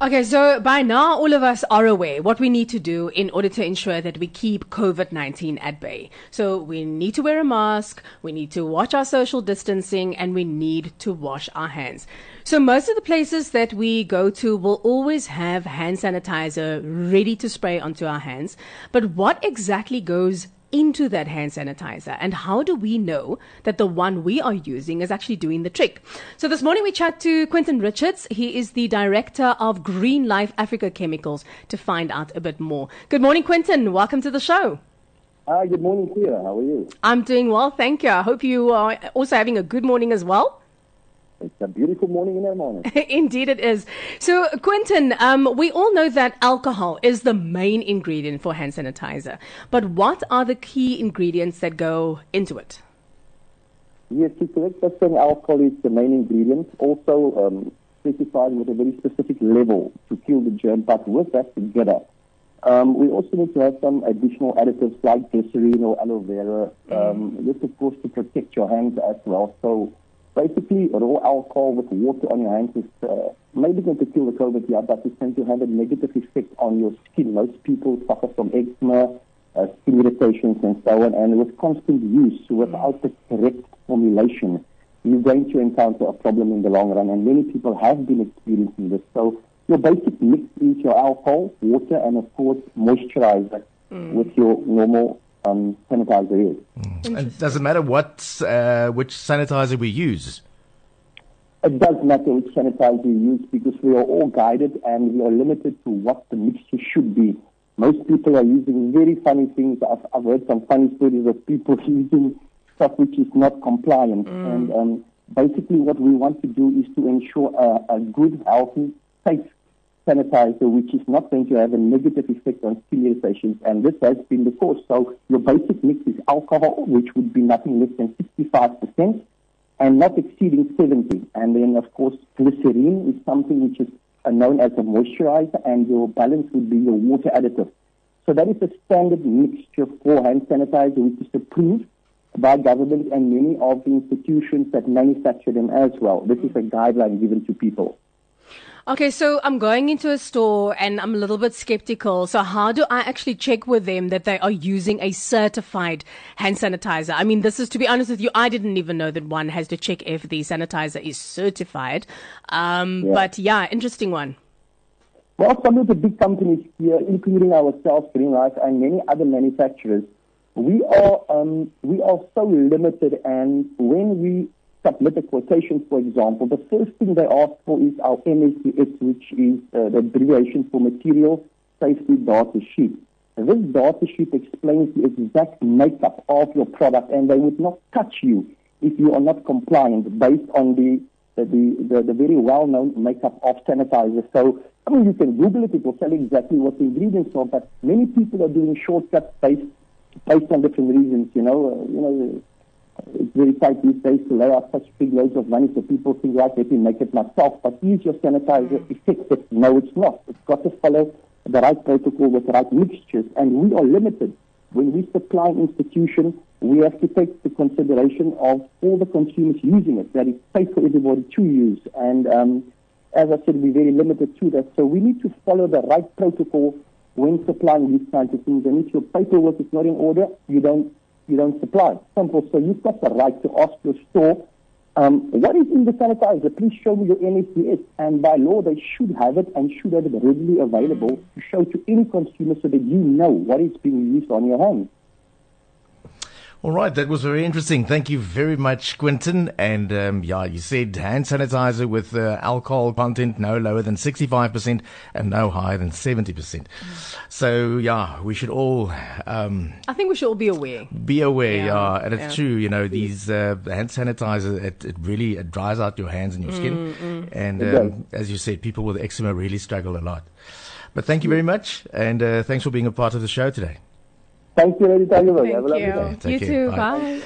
Okay, so by now all of us are aware what we need to do in order to ensure that we keep COVID-19 at bay. So we need to wear a mask, we need to watch our social distancing, and we need to wash our hands. So most of the places that we go to will always have hand sanitizer ready to spray onto our hands. But what exactly goes into that hand sanitizer and how do we know that the one we are using is actually doing the trick so this morning we chat to quentin richards he is the director of green life africa chemicals to find out a bit more good morning quentin welcome to the show Hi, good morning, Tia. How are you? I'm doing well, thank you. I hope you are also having a good morning as well. It's a beautiful morning in Hermanus. Indeed, it is. So, Quentin, um, we all know that alcohol is the main ingredient for hand sanitizer. But what are the key ingredients that go into it? Yes, you're correct. That's alcohol is the main ingredient. Also um, specified with a very specific level to kill the germ. But with that together, um, we also need to have some additional additives like glycerine or aloe vera. Um, mm. This, of course, to protect your hands as well. So basically raw alcohol with water on your hands is uh, maybe going to kill the COVID, yeah, but it's going to have a negative effect on your skin. Most people suffer from eczema, uh, skin irritations, and so on. And with constant use, without the correct formulation, you're going to encounter a problem in the long run. And many people have been experiencing this. So your basic mix is your alcohol, water, and of course moisturizer mm. with your normal um, sanitizer is. And it matter what uh, which sanitizer we use? It does matter which sanitizer you use because we are all guided and we are limited to what the mixture should be. Most people are using very funny things. I've, I've heard some funny stories of people using stuff which is not compliant. Mm. And um, basically, what we want to do is to ensure a, a good, healthy, safe sanitizer, which is not going to have a negative effect on skin irritations. And this has been the cause. So your basic mix is alcohol, which would be nothing less than 65% and not exceeding 70. And then, of course, glycerine is something which is uh, known as a moisturizer, and your balance would be your water additive. So that is a standard mixture for hand sanitizer, which is approved by government and many of the institutions that manufacture them as well. This is a guideline given to people. Okay, so I'm going into a store and I'm a little bit skeptical. So how do I actually check with them that they are using a certified hand sanitizer? I mean, this is to be honest with you, I didn't even know that one has to check if the sanitizer is certified. Um, yeah. But yeah, interesting one. Well, some of the big companies here, including ourselves, Green Life, and many other manufacturers, we are um, we are so limited, and when we submit a quotation, for example, the first thing they ask for is our MSDS, which is uh, the abbreviation for Material Safety Data Sheet. This data sheet explains the exact makeup of your product, and they would not touch you if you are not compliant based on the the, the, the very well-known makeup of sanitizers. So, I mean, you can Google it; it will tell exactly what the ingredients are. But many people are doing shortcuts based based on different reasons. You know, uh, you know it's very tight these days to lay out such big loads of money so people think, right, let me make it myself. But is your sanitizer effective? No, it's not. It's got to follow the right protocol with the right mixtures. And we are limited. When we supply an institution, we have to take the consideration of all the consumers using it, that it's safe for everybody to use. And um, as I said, we're very limited to that. So we need to follow the right protocol when supplying these kinds of things. And if your paperwork is not in order, you don't you don't supply. Simple. So you've got the right to ask your store, um, what is in the sanitizer? Please show me your MSDS. And by law, they should have it and should have it readily available to show to any consumer so that you know what is being used on your hands. All right, that was very interesting. Thank you very much, Quentin. And um, yeah, you said hand sanitizer with uh, alcohol content no lower than 65% and no higher than 70%. Mm. So yeah, we should all. Um, I think we should all be aware. Be aware, yeah. yeah. And it's yeah. true, you know, these uh, hand sanitizer, it, it, really it dries out your hands and your skin. Mm, mm. And um, as you said, people with eczema really struggle a lot. But thank you very much. And uh, thanks for being a part of the show today. Thank you, Lady Tiger. Thank you. you. Take you care. too. Bye. Bye.